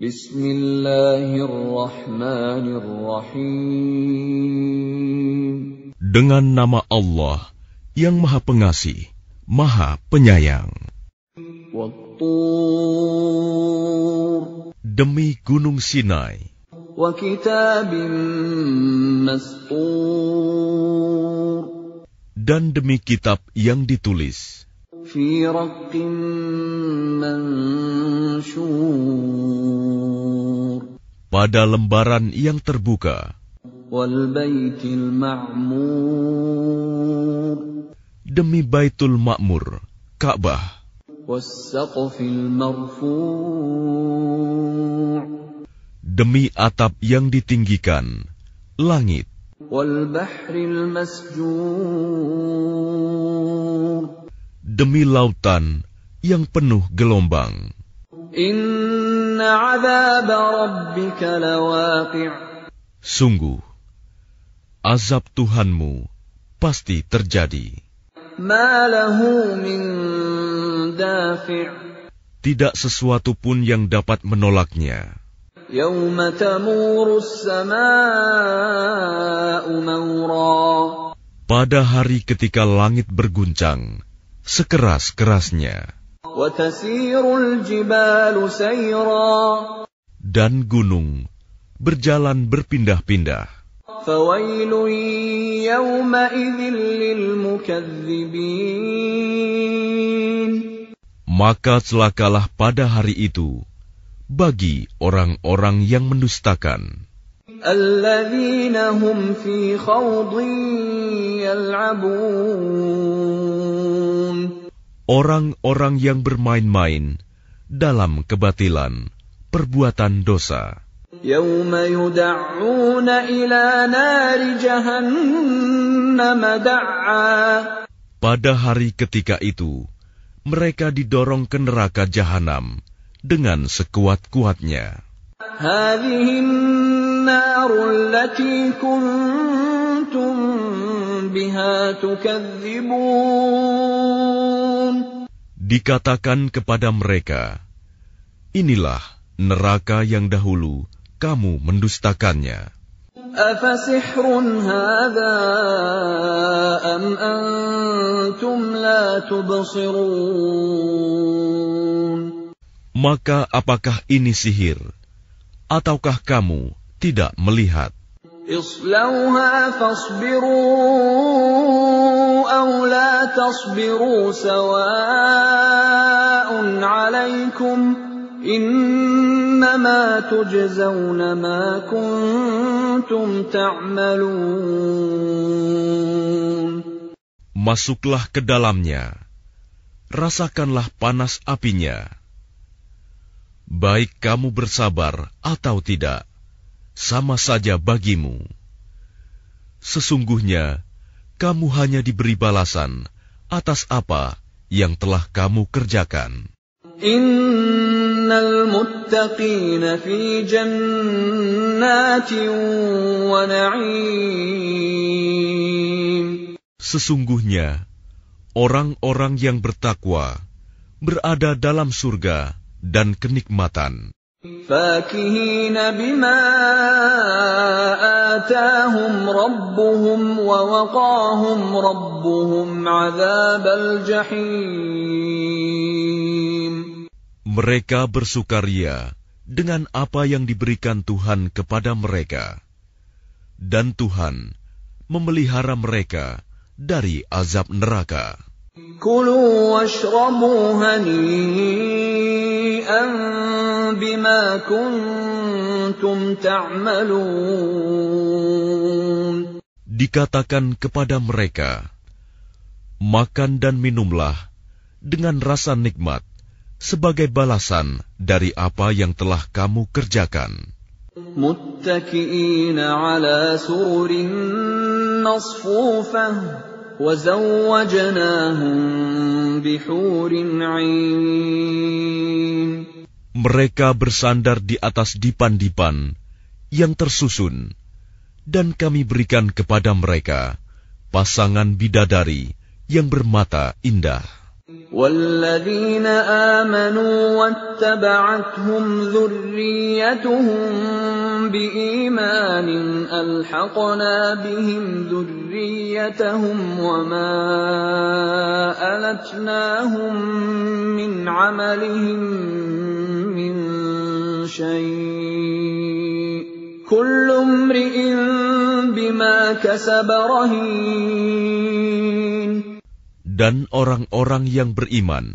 Bismillahirrahmanirrahim. Dengan nama Allah yang Maha Pengasih, Maha Penyayang. Demi Gunung Sinai. Dan demi kitab yang ditulis. Pada lembaran yang terbuka. Demi Baitul Ma'mur, Ka'bah. Demi atap yang ditinggikan, langit. Demi lautan yang penuh gelombang. Sungguh, azab Tuhanmu pasti terjadi. Tidak sesuatu pun yang dapat menolaknya. Pada hari ketika langit berguncang, sekeras-kerasnya, Wa tasirul jibalu sayra dan gunung berjalan berpindah-pindah. فويل يومئذ للمكذبين Maka celakalah pada hari itu bagi orang-orang yang mendustakan, الذين هم في خوض يلعبون orang-orang yang bermain-main dalam kebatilan, perbuatan dosa. يوم يدعون إلى نار جهنم دعا Pada hari ketika itu, mereka didorong ke neraka jahanam dengan sekuat-kuatnya. هذه النار التي كنتم بها تكذبون dikatakan kepada mereka, "Inilah neraka yang dahulu kamu mendustakannya." Maka apakah ini sihir? Ataukah kamu tidak melihat? اصلوها فاصبروا أو لا تصبروا سواء عليكم إنما تجزون ما كنتم تعملون Masuklah ke dalamnya, rasakanlah panas apinya. Baik kamu bersabar atau tidak, sama saja bagimu. Sesungguhnya, kamu hanya diberi balasan atas apa yang telah kamu kerjakan. Innal muttaqina fi jannatin wa na'im. Sesungguhnya, orang-orang yang bertakwa berada dalam surga dan kenikmatan. فاكهين بما آتاهم ربهم ووقاهم ربهم عذاب الجحيم mereka bersukaria dengan apa yang diberikan Tuhan kepada mereka, dan Tuhan memelihara mereka dari azab neraka. كلوا واشربوا هنيئا بما كنتم تعملون Dikatakan kepada mereka, Makan dan minumlah dengan rasa nikmat sebagai balasan dari apa yang telah kamu kerjakan. متكئين على سرر مصفوفة وزوجناهم بحور عين Mereka bersandar di atas dipan-dipan yang tersusun, dan kami berikan kepada mereka pasangan bidadari yang bermata indah. والذين آمنوا واتبعتهم ذريتهم بإيمان ألحقنا بهم ذريتهم وما ألتناهم من عملهم من شيء كل امرئ بما كسب رهين Dan orang-orang yang beriman,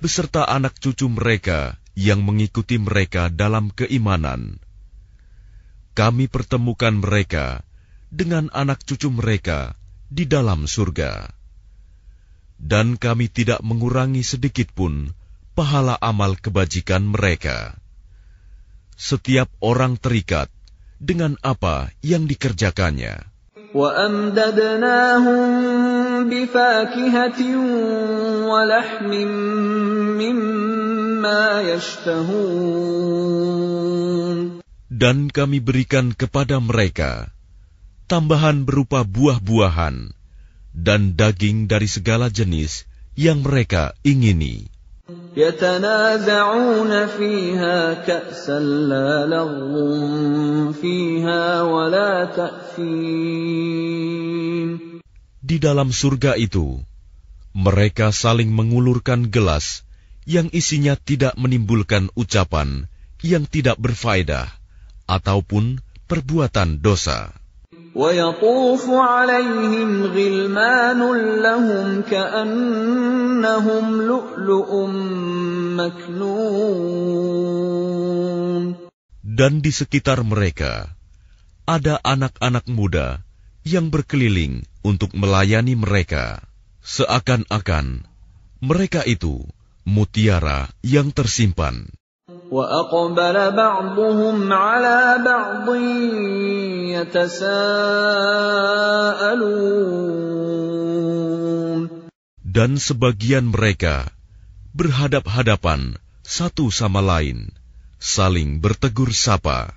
beserta anak cucu mereka yang mengikuti mereka dalam keimanan, kami pertemukan mereka dengan anak cucu mereka di dalam surga. Dan kami tidak mengurangi sedikit pun pahala amal kebajikan mereka. Setiap orang terikat dengan apa yang dikerjakannya. وأمددناهم بفاكهة ولحم مما يشتهون Dan kami berikan kepada mereka tambahan berupa buah-buahan dan daging dari segala jenis yang mereka ingini. يتنازعون فيها كأسا لا لغو فيها ولا تأثيم Di dalam surga itu, mereka saling mengulurkan gelas yang isinya tidak menimbulkan ucapan yang tidak berfaedah ataupun perbuatan dosa. ويطوف عليهم غلمان لهم كأنهم لؤلؤ مكنون Dan di sekitar mereka ada anak-anak muda yang berkeliling untuk melayani mereka, seakan-akan mereka itu mutiara yang tersimpan. وأقبل بعضهم على بعض يتساءلون Dan sebagian mereka berhadap-hadapan satu sama lain, saling bertegur sapa.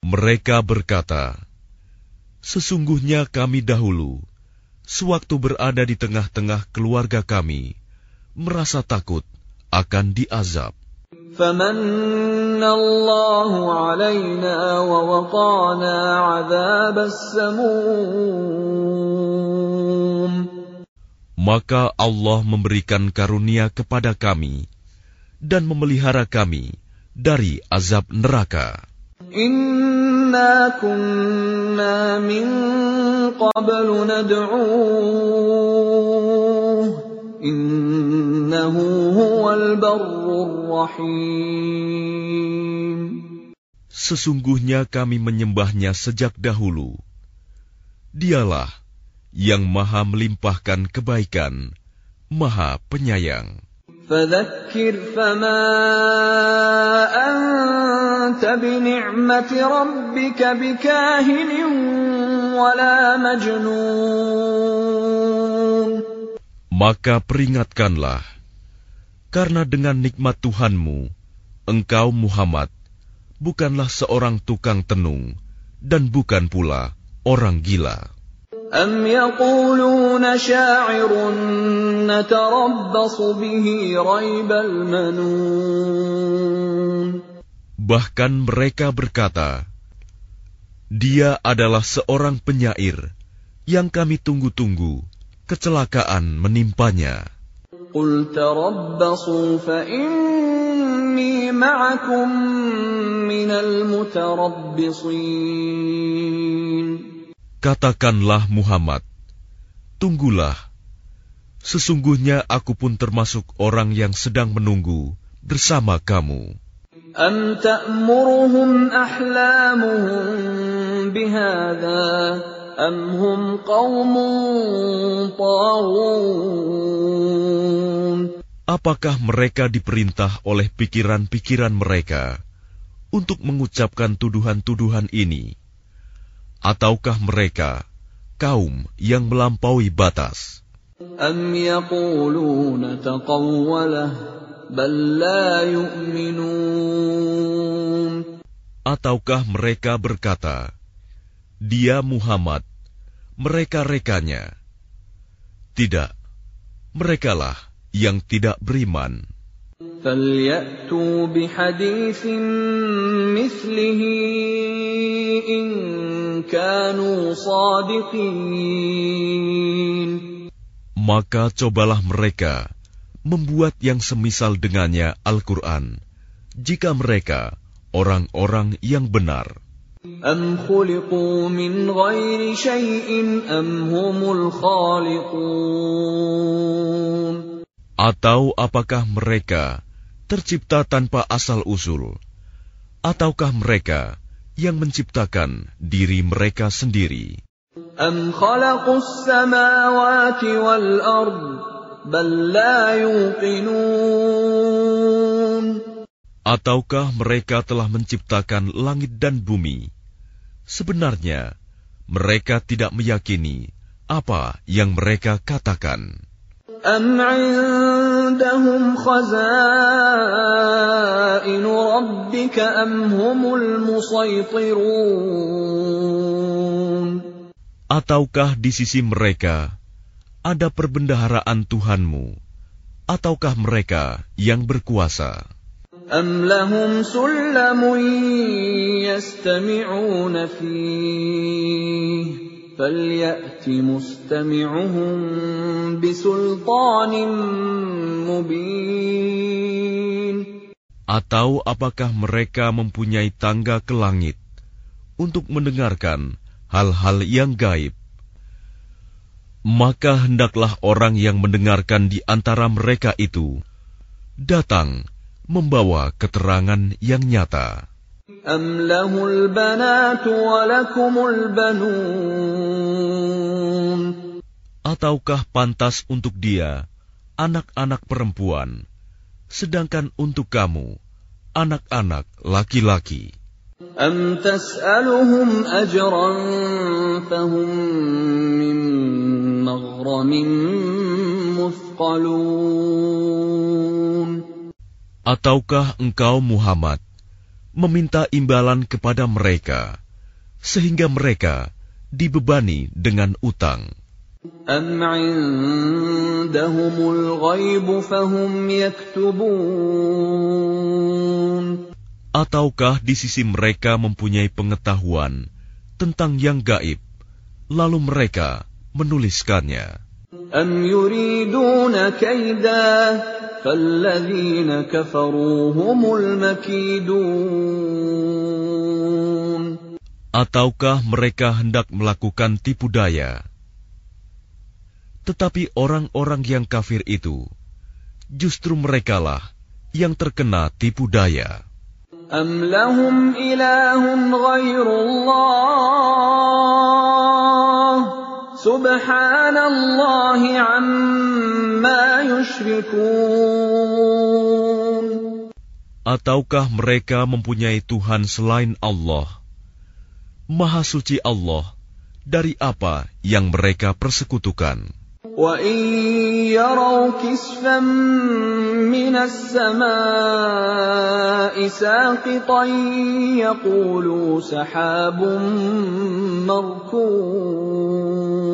Mereka berkata, Sesungguhnya kami dahulu sewaktu berada di tengah-tengah keluarga kami, merasa takut akan diazab. Maka Allah memberikan karunia kepada kami dan memelihara kami dari azab neraka. إنا كنا من قبل ندعوه إنه هو البر الرحيم Sesungguhnya kami menyembahnya sejak dahulu. Dialah yang maha melimpahkan kebaikan, maha penyayang. فذكر فما أنت بنعمة ربك بكاهن ولا مجنون Maka peringatkanlah, karena dengan nikmat Tuhanmu, engkau Muhammad bukanlah seorang tukang tenung dan bukan pula orang gila. أم يقولون شاعر نتربص به ريب المنون Bahkan mereka berkata, Dia adalah seorang penyair yang kami tunggu-tunggu, kecelakaan menimpanya. قل تربصوا فإني معكم من المتربصين Katakanlah Muhammad, tunggulah. Sesungguhnya aku pun termasuk orang yang sedang menunggu bersama kamu. أم تأمرهم أحلامهم بهذا أم هم قوم طاغون Apakah mereka diperintah oleh pikiran-pikiran mereka untuk mengucapkan tuduhan-tuduhan ini? Ataukah mereka kaum yang melampaui batas? أم يقولون تقوله بل لا يؤمنون Ataukah mereka berkata, Dia Muhammad, mereka-rekanya. Tidak, merekalah yang tidak beriman. فليأتوا بحديث مثله إن كانوا صادقين Maka cobalah mereka membuat yang semisal dengannya Al-Quran, jika mereka orang-orang yang benar. أم خلقوا من غير شيء أم هم الخالقون Atau apakah mereka tercipta tanpa asal-usul? Ataukah mereka yang menciptakan diri mereka sendiri? أم خلقوا السماوات والأرض بل لا يوقنون Ataukah mereka telah menciptakan langit dan bumi? Sebenarnya, mereka tidak meyakini apa yang mereka katakan. أم عندهم خزائن ربك أم هم المسيطرون Ataukah di sisi mereka ada perbendaharaan Tuhanmu? Ataukah mereka yang berkuasa? أم لهم سلم يستمعون فيه فليأت مستمعهم بسلطان مبين Atau apakah mereka mempunyai tangga ke langit untuk mendengarkan hal-hal yang gaib? Maka hendaklah orang yang mendengarkan di antara mereka itu datang membawa keterangan yang nyata. أم له البنات ولكم البنون Ataukah pantas untuk dia anak-anak perempuan, sedangkan untuk kamu anak-anak laki-laki? أم تسألهم أجرا فهم من مغرم مثقلون Ataukah engkau Muhammad meminta imbalan kepada mereka sehingga mereka dibebani dengan utang? أم عندهم الغيب فهم يكتبون Ataukah di sisi mereka mempunyai pengetahuan tentang yang gaib, lalu mereka menuliskannya? أم يريدون كيدا فالذين كفروا هم المكيدون Ataukah mereka hendak melakukan tipu daya? Tetapi orang-orang yang kafir itu, justru merekalah yang terkena tipu daya. أم لهم إله غير الله سبحان الله عما يشركون Ataukah mereka mempunyai Tuhan selain Allah? Maha suci Allah dari apa yang mereka persekutukan. وإن يروا كسفا من السماء ساقطا يقولوا سحاب مركوم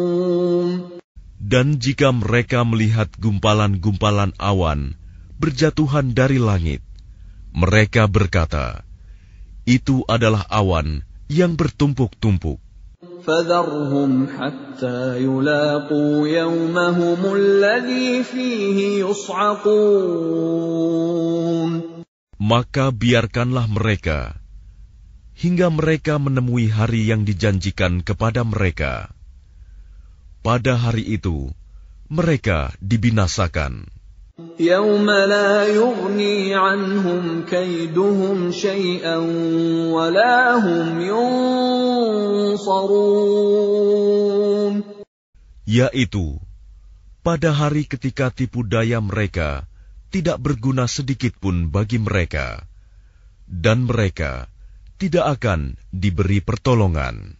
Dan jika mereka melihat gumpalan-gumpalan awan berjatuhan dari langit, mereka berkata, "Itu adalah awan yang bertumpuk-tumpuk." Maka biarkanlah mereka hingga mereka menemui hari yang dijanjikan kepada mereka. Pada hari itu, mereka dibinasakan. يوم لا يغني عنهم كيدهم شيئا ولا هم ينصرون yaitu pada hari ketika tipu daya mereka tidak berguna sedikit pun bagi mereka, dan mereka tidak akan diberi pertolongan.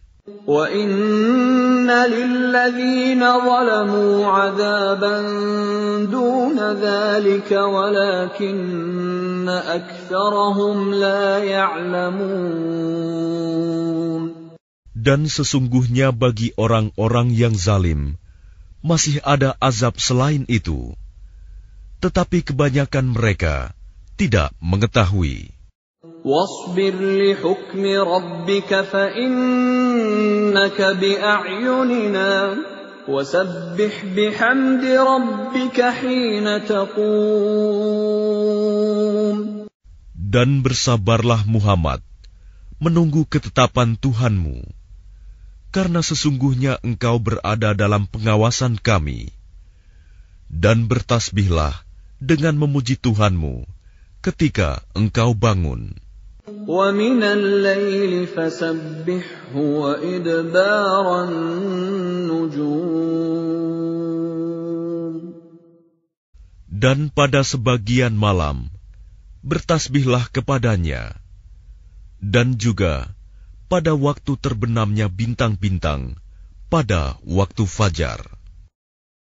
dan sesungguhnya bagi orang-orang yang zalim masih ada azab selain itu. Tetapi kebanyakan mereka tidak mengetahui. واصبر لحكم ربك فإنك بأعيننا وسبح بحمد ربك حين تقوم Dan bersabarlah Muhammad menunggu ketetapan Tuhanmu, karena sesungguhnya engkau berada dalam pengawasan kami. Dan bertasbihlah dengan memuji Tuhanmu ketika engkau bangun. وَمِنَ اللَّيْلِ فَسَبِّحْهُ وَإِدْبَارَ النُّجُومِ Dan pada sebagian malam, bertasbihlah kepadanya. Dan juga pada waktu terbenamnya bintang-bintang, pada waktu fajar.